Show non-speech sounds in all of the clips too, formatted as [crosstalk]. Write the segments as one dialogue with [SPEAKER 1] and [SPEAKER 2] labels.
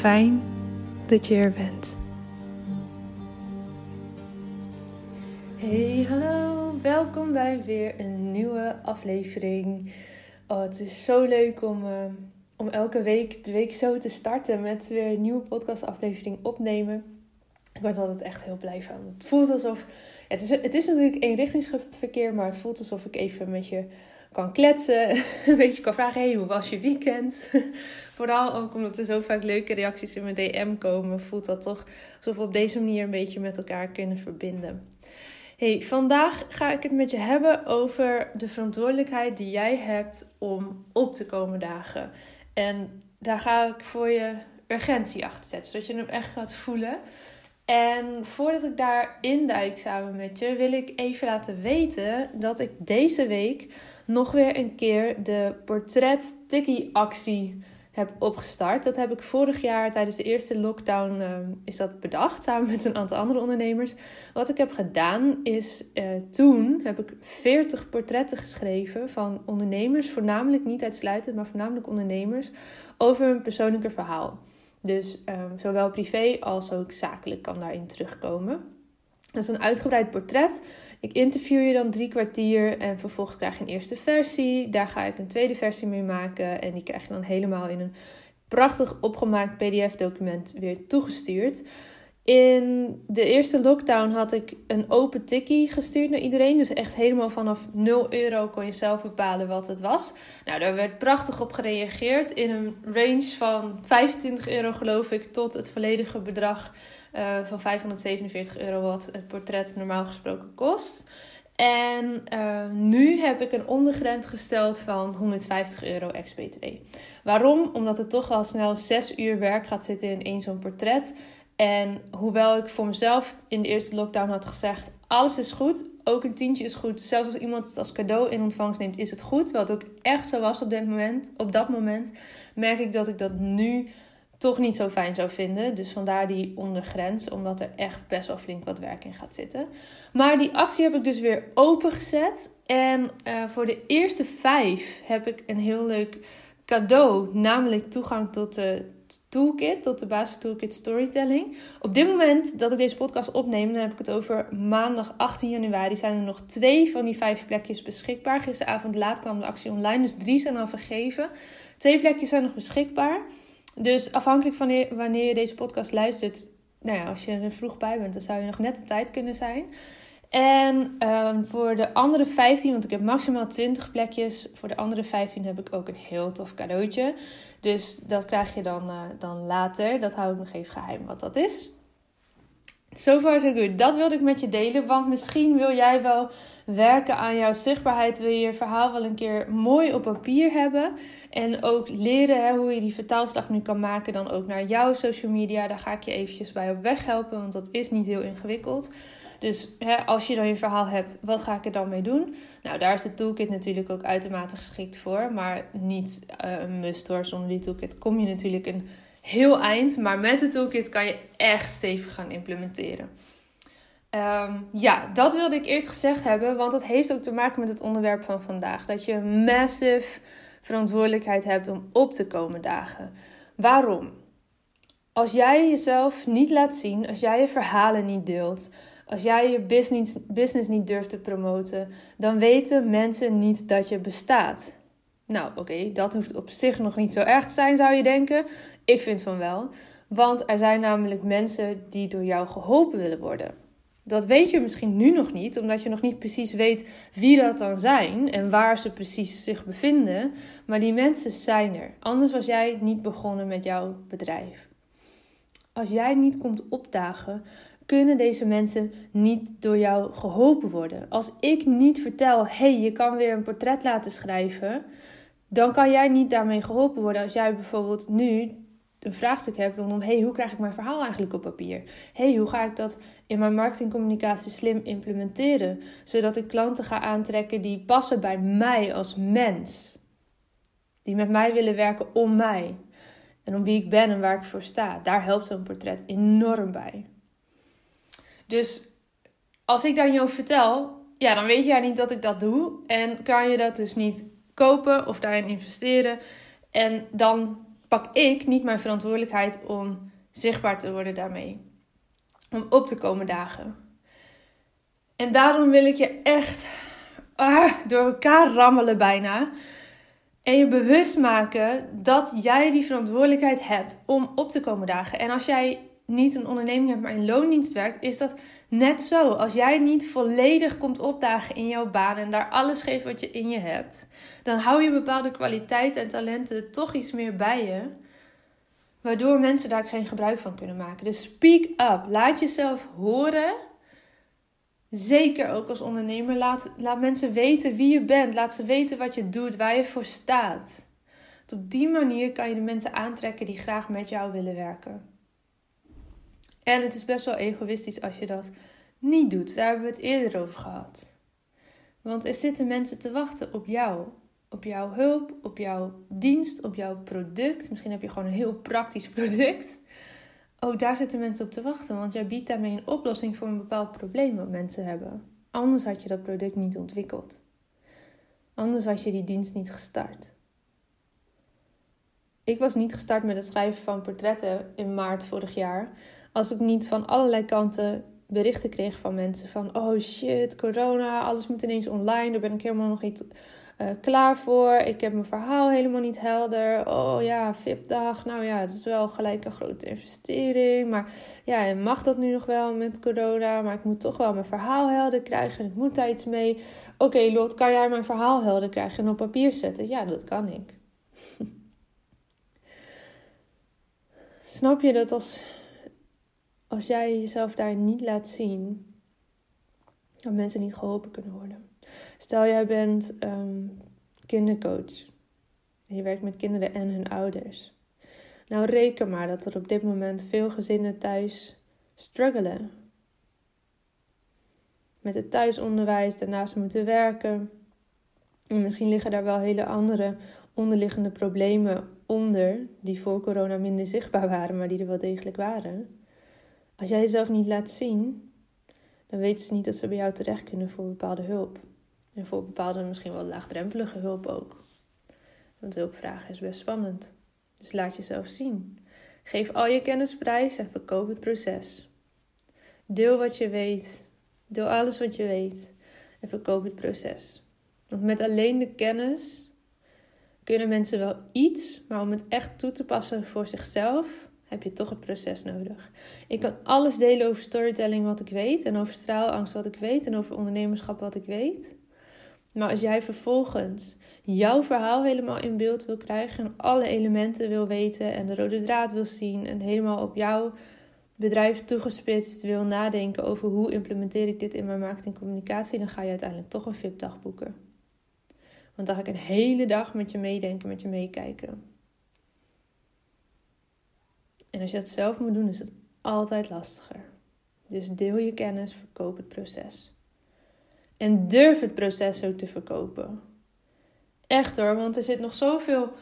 [SPEAKER 1] Fijn dat je er bent. Hey, hallo. Welkom bij weer een nieuwe aflevering. Oh, het is zo leuk om, uh, om elke week de week zo te starten met weer een nieuwe podcastaflevering opnemen. Ik word altijd echt heel blij van. Het voelt alsof. Het is, het is natuurlijk eenrichtingsverkeer, maar het voelt alsof ik even met je kan kletsen. [laughs] Een beetje kan vragen: hey, hoe was je weekend? [laughs] Vooral ook omdat er zo vaak leuke reacties in mijn DM komen, voelt dat toch alsof we op deze manier een beetje met elkaar kunnen verbinden. Hey, vandaag ga ik het met je hebben over de verantwoordelijkheid die jij hebt om op te komen dagen. En daar ga ik voor je urgentie achter zetten, zodat je hem echt gaat voelen. En voordat ik daar induik samen met je, wil ik even laten weten dat ik deze week nog weer een keer de portret tikkie actie heb opgestart. Dat heb ik vorig jaar tijdens de eerste lockdown uh, is dat bedacht samen met een aantal andere ondernemers. Wat ik heb gedaan is uh, toen heb ik 40 portretten geschreven van ondernemers, voornamelijk niet uitsluitend, maar voornamelijk ondernemers over hun persoonlijke verhaal. Dus um, zowel privé als ook zakelijk kan daarin terugkomen. Dat is een uitgebreid portret. Ik interview je dan drie kwartier en vervolgens krijg je een eerste versie. Daar ga ik een tweede versie mee maken en die krijg je dan helemaal in een prachtig opgemaakt PDF-document weer toegestuurd. In de eerste lockdown had ik een open tikkie gestuurd naar iedereen. Dus echt helemaal vanaf 0 euro kon je zelf bepalen wat het was. Nou, daar werd prachtig op gereageerd. In een range van 25 euro geloof ik tot het volledige bedrag uh, van 547 euro wat het portret normaal gesproken kost. En uh, nu heb ik een ondergrens gesteld van 150 euro ex-BTW. Waarom? Omdat er toch al snel 6 uur werk gaat zitten in één zo'n portret. En hoewel ik voor mezelf in de eerste lockdown had gezegd: alles is goed, ook een tientje is goed. Zelfs als iemand het als cadeau in ontvangst neemt, is het goed. Wat ook echt zo was op, moment, op dat moment, merk ik dat ik dat nu toch niet zo fijn zou vinden. Dus vandaar die ondergrens, omdat er echt best wel flink wat werk in gaat zitten. Maar die actie heb ik dus weer opengezet. En uh, voor de eerste vijf heb ik een heel leuk cadeau, namelijk toegang tot de toolkit, tot de basis toolkit storytelling. Op dit moment dat ik deze podcast opneem, dan heb ik het over maandag 18 januari, zijn er nog twee van die vijf plekjes beschikbaar. Gisteravond laat kwam de actie online, dus drie zijn al vergeven. Twee plekjes zijn nog beschikbaar. Dus afhankelijk van wanneer je deze podcast luistert, nou ja, als je er vroeg bij bent, dan zou je nog net op tijd kunnen zijn. En um, voor de andere 15, want ik heb maximaal 20 plekjes. Voor de andere 15 heb ik ook een heel tof cadeautje. Dus dat krijg je dan, uh, dan later. Dat hou ik nog even geheim wat dat is. So far so good. Dat wilde ik met je delen. Want misschien wil jij wel werken aan jouw zichtbaarheid. Wil je je verhaal wel een keer mooi op papier hebben. En ook leren hè, hoe je die vertaalslag nu kan maken. Dan ook naar jouw social media. Daar ga ik je eventjes bij op weg helpen. Want dat is niet heel ingewikkeld. Dus hè, als je dan je verhaal hebt, wat ga ik er dan mee doen? Nou, daar is de toolkit natuurlijk ook uitermate geschikt voor. Maar niet uh, een must hoor. Zonder die toolkit kom je natuurlijk een heel eind. Maar met de toolkit kan je echt stevig gaan implementeren. Um, ja, dat wilde ik eerst gezegd hebben. Want dat heeft ook te maken met het onderwerp van vandaag. Dat je massive verantwoordelijkheid hebt om op te komen dagen. Waarom? Als jij jezelf niet laat zien, als jij je verhalen niet deelt, als jij je business, business niet durft te promoten, dan weten mensen niet dat je bestaat. Nou, oké, dat hoeft op zich nog niet zo erg te zijn, zou je denken. Ik vind van wel. Want er zijn namelijk mensen die door jou geholpen willen worden. Dat weet je misschien nu nog niet, omdat je nog niet precies weet wie dat dan zijn en waar ze precies zich bevinden. Maar die mensen zijn er. Anders was jij niet begonnen met jouw bedrijf. Als jij niet komt opdagen, kunnen deze mensen niet door jou geholpen worden. Als ik niet vertel, hey, je kan weer een portret laten schrijven, dan kan jij niet daarmee geholpen worden. Als jij bijvoorbeeld nu een vraagstuk hebt rondom, hey, hoe krijg ik mijn verhaal eigenlijk op papier? Hey, hoe ga ik dat in mijn marketingcommunicatie slim implementeren, zodat ik klanten ga aantrekken die passen bij mij als mens, die met mij willen werken om mij en om wie ik ben en waar ik voor sta. Daar helpt zo'n portret enorm bij. Dus als ik dan jou vertel, ja, dan weet jij niet dat ik dat doe. En kan je dat dus niet kopen of daarin investeren. En dan pak ik niet mijn verantwoordelijkheid om zichtbaar te worden daarmee. Om op te komen dagen. En daarom wil ik je echt ah, door elkaar rammelen bijna. En je bewust maken dat jij die verantwoordelijkheid hebt om op te komen dagen. En als jij niet een onderneming hebt, maar in loondienst werkt, is dat net zo. Als jij niet volledig komt opdagen in jouw baan en daar alles geeft wat je in je hebt, dan hou je bepaalde kwaliteiten en talenten toch iets meer bij je, waardoor mensen daar geen gebruik van kunnen maken. Dus speak up. Laat jezelf horen. Zeker ook als ondernemer. Laat, laat mensen weten wie je bent. Laat ze weten wat je doet, waar je voor staat. op die manier kan je de mensen aantrekken die graag met jou willen werken. En het is best wel egoïstisch als je dat niet doet. Daar hebben we het eerder over gehad. Want er zitten mensen te wachten op jou. Op jouw hulp, op jouw dienst, op jouw product. Misschien heb je gewoon een heel praktisch [laughs] product. Ook daar zitten mensen op te wachten, want jij biedt daarmee een oplossing voor een bepaald probleem wat mensen hebben. Anders had je dat product niet ontwikkeld. Anders had je die dienst niet gestart. Ik was niet gestart met het schrijven van portretten in maart vorig jaar, als ik niet van allerlei kanten berichten kreeg van mensen van oh shit, corona, alles moet ineens online, daar ben ik helemaal nog niet uh, klaar voor. Ik heb mijn verhaal helemaal niet helder. Oh ja, VIP-dag, nou ja, het is wel gelijk een grote investering. Maar ja, mag dat nu nog wel met corona? Maar ik moet toch wel mijn verhaal helder krijgen en ik moet daar iets mee. Oké, Lot, kan jij mijn verhaal helder krijgen en op papier zetten? Ja, dat kan ik. [laughs] Snap je dat als als jij jezelf daar niet laat zien, dat mensen niet geholpen kunnen worden. Stel jij bent um, kindercoach. En je werkt met kinderen en hun ouders. Nou reken maar dat er op dit moment veel gezinnen thuis struggelen. Met het thuisonderwijs, daarnaast moeten werken. En misschien liggen daar wel hele andere onderliggende problemen onder, die voor corona minder zichtbaar waren, maar die er wel degelijk waren. Als jij jezelf niet laat zien, dan weten ze niet dat ze bij jou terecht kunnen voor bepaalde hulp. En voor bepaalde misschien wel laagdrempelige hulp ook. Want hulp vragen is best spannend. Dus laat jezelf zien. Geef al je kennis prijs en verkoop het proces. Deel wat je weet. Deel alles wat je weet en verkoop het proces. Want met alleen de kennis kunnen mensen wel iets, maar om het echt toe te passen voor zichzelf, heb je toch het proces nodig. Ik kan alles delen over storytelling wat ik weet en over straalangst wat ik weet en over ondernemerschap wat ik weet. Maar als jij vervolgens jouw verhaal helemaal in beeld wil krijgen en alle elementen wil weten en de rode draad wil zien en helemaal op jouw bedrijf toegespitst wil nadenken over hoe implementeer ik dit in mijn marketing communicatie, dan ga je uiteindelijk toch een VIP-dag boeken. Want dan ga ik een hele dag met je meedenken, met je meekijken. En als je dat zelf moet doen, is het altijd lastiger. Dus deel je kennis, verkoop het proces. En durf het proces ook te verkopen. Echt hoor, want er zit nog zoveel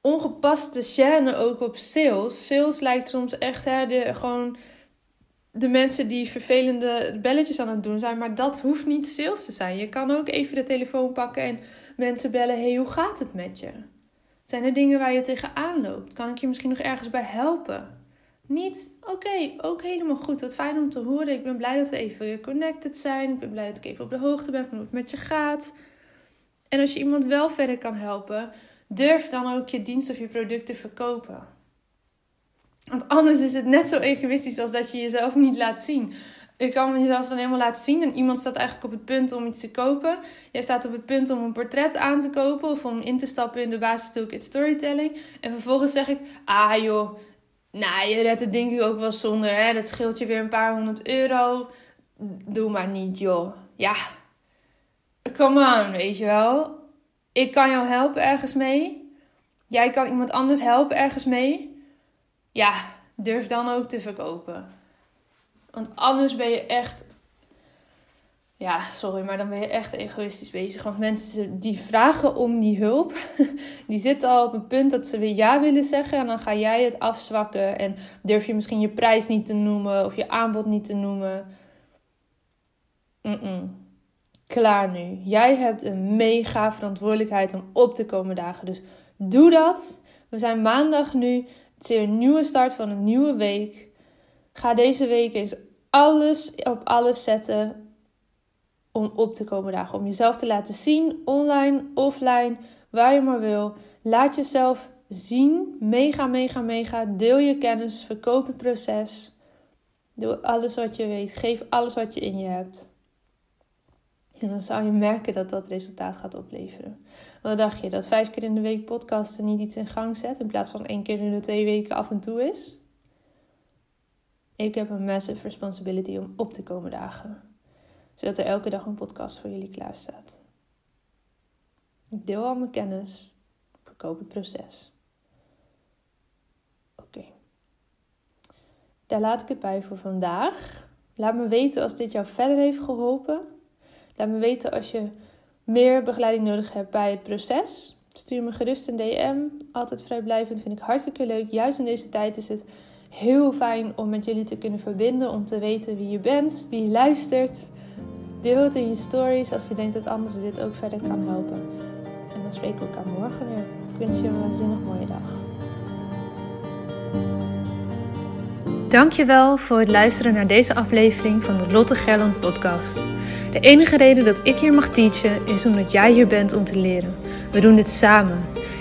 [SPEAKER 1] ongepaste chaîne ook op sales. Sales lijkt soms echt hè, de, gewoon de mensen die vervelende belletjes aan het doen zijn. Maar dat hoeft niet sales te zijn. Je kan ook even de telefoon pakken en mensen bellen. hey, hoe gaat het met je? Zijn er dingen waar je tegenaan loopt? Kan ik je misschien nog ergens bij helpen? Niet, oké, ook helemaal goed. Wat fijn om te horen. Ik ben blij dat we even connected zijn. Ik ben blij dat ik even op de hoogte ben van hoe het met je gaat. En als je iemand wel verder kan helpen, durf dan ook je dienst of je product te verkopen. Want anders is het net zo egoïstisch als dat je jezelf niet laat zien. Je kan jezelf dan helemaal laten zien en iemand staat eigenlijk op het punt om iets te kopen. Jij staat op het punt om een portret aan te kopen of om in te stappen in de basis toolkit storytelling. En vervolgens zeg ik, ah joh, nou je redt het denk ik ook wel zonder. Hè? Dat scheelt je weer een paar honderd euro. Doe maar niet joh. Ja, come on, weet je wel. Ik kan jou helpen ergens mee. Jij kan iemand anders helpen ergens mee. Ja, durf dan ook te verkopen. Want anders ben je echt. Ja, sorry, maar dan ben je echt egoïstisch bezig. Want mensen die vragen om die hulp, [laughs] die zitten al op een punt dat ze weer ja willen zeggen. En dan ga jij het afzwakken. En durf je misschien je prijs niet te noemen of je aanbod niet te noemen. Klaar nu. Jij hebt een mega verantwoordelijkheid om op te komen dagen. Dus doe dat. We zijn maandag nu. Het is weer een nieuwe start van een nieuwe week. Ga deze week eens alles op alles zetten om op te komen dagen. Om jezelf te laten zien, online, offline, waar je maar wil. Laat jezelf zien. Mega, mega, mega. Deel je kennis. Verkoop het proces. Doe alles wat je weet. Geef alles wat je in je hebt. En dan zou je merken dat dat resultaat gaat opleveren. Wat dacht je? Dat vijf keer in de week podcasten niet iets in gang zet in plaats van één keer in de twee weken af en toe is? Ik heb een massive responsibility om op te komen dagen. Zodat er elke dag een podcast voor jullie klaar staat. Ik deel al mijn kennis. Verkoop het proces. Oké. Daar laat ik het bij voor vandaag. Laat me weten als dit jou verder heeft geholpen. Laat me weten als je meer begeleiding nodig hebt bij het proces. Stuur me gerust een DM. Altijd vrijblijvend vind ik hartstikke leuk. Juist in deze tijd is het heel fijn om met jullie te kunnen verbinden, om te weten wie je bent, wie je luistert. Deel het in je stories als je denkt dat anderen dit ook verder kan helpen. En dan spreken we elkaar morgen weer. Ik wens je een waanzinnig mooie dag. Dankjewel voor het luisteren naar deze aflevering van de Lotte Gerland podcast. De enige reden dat ik hier mag teachen is omdat jij hier bent om te leren. We doen dit samen.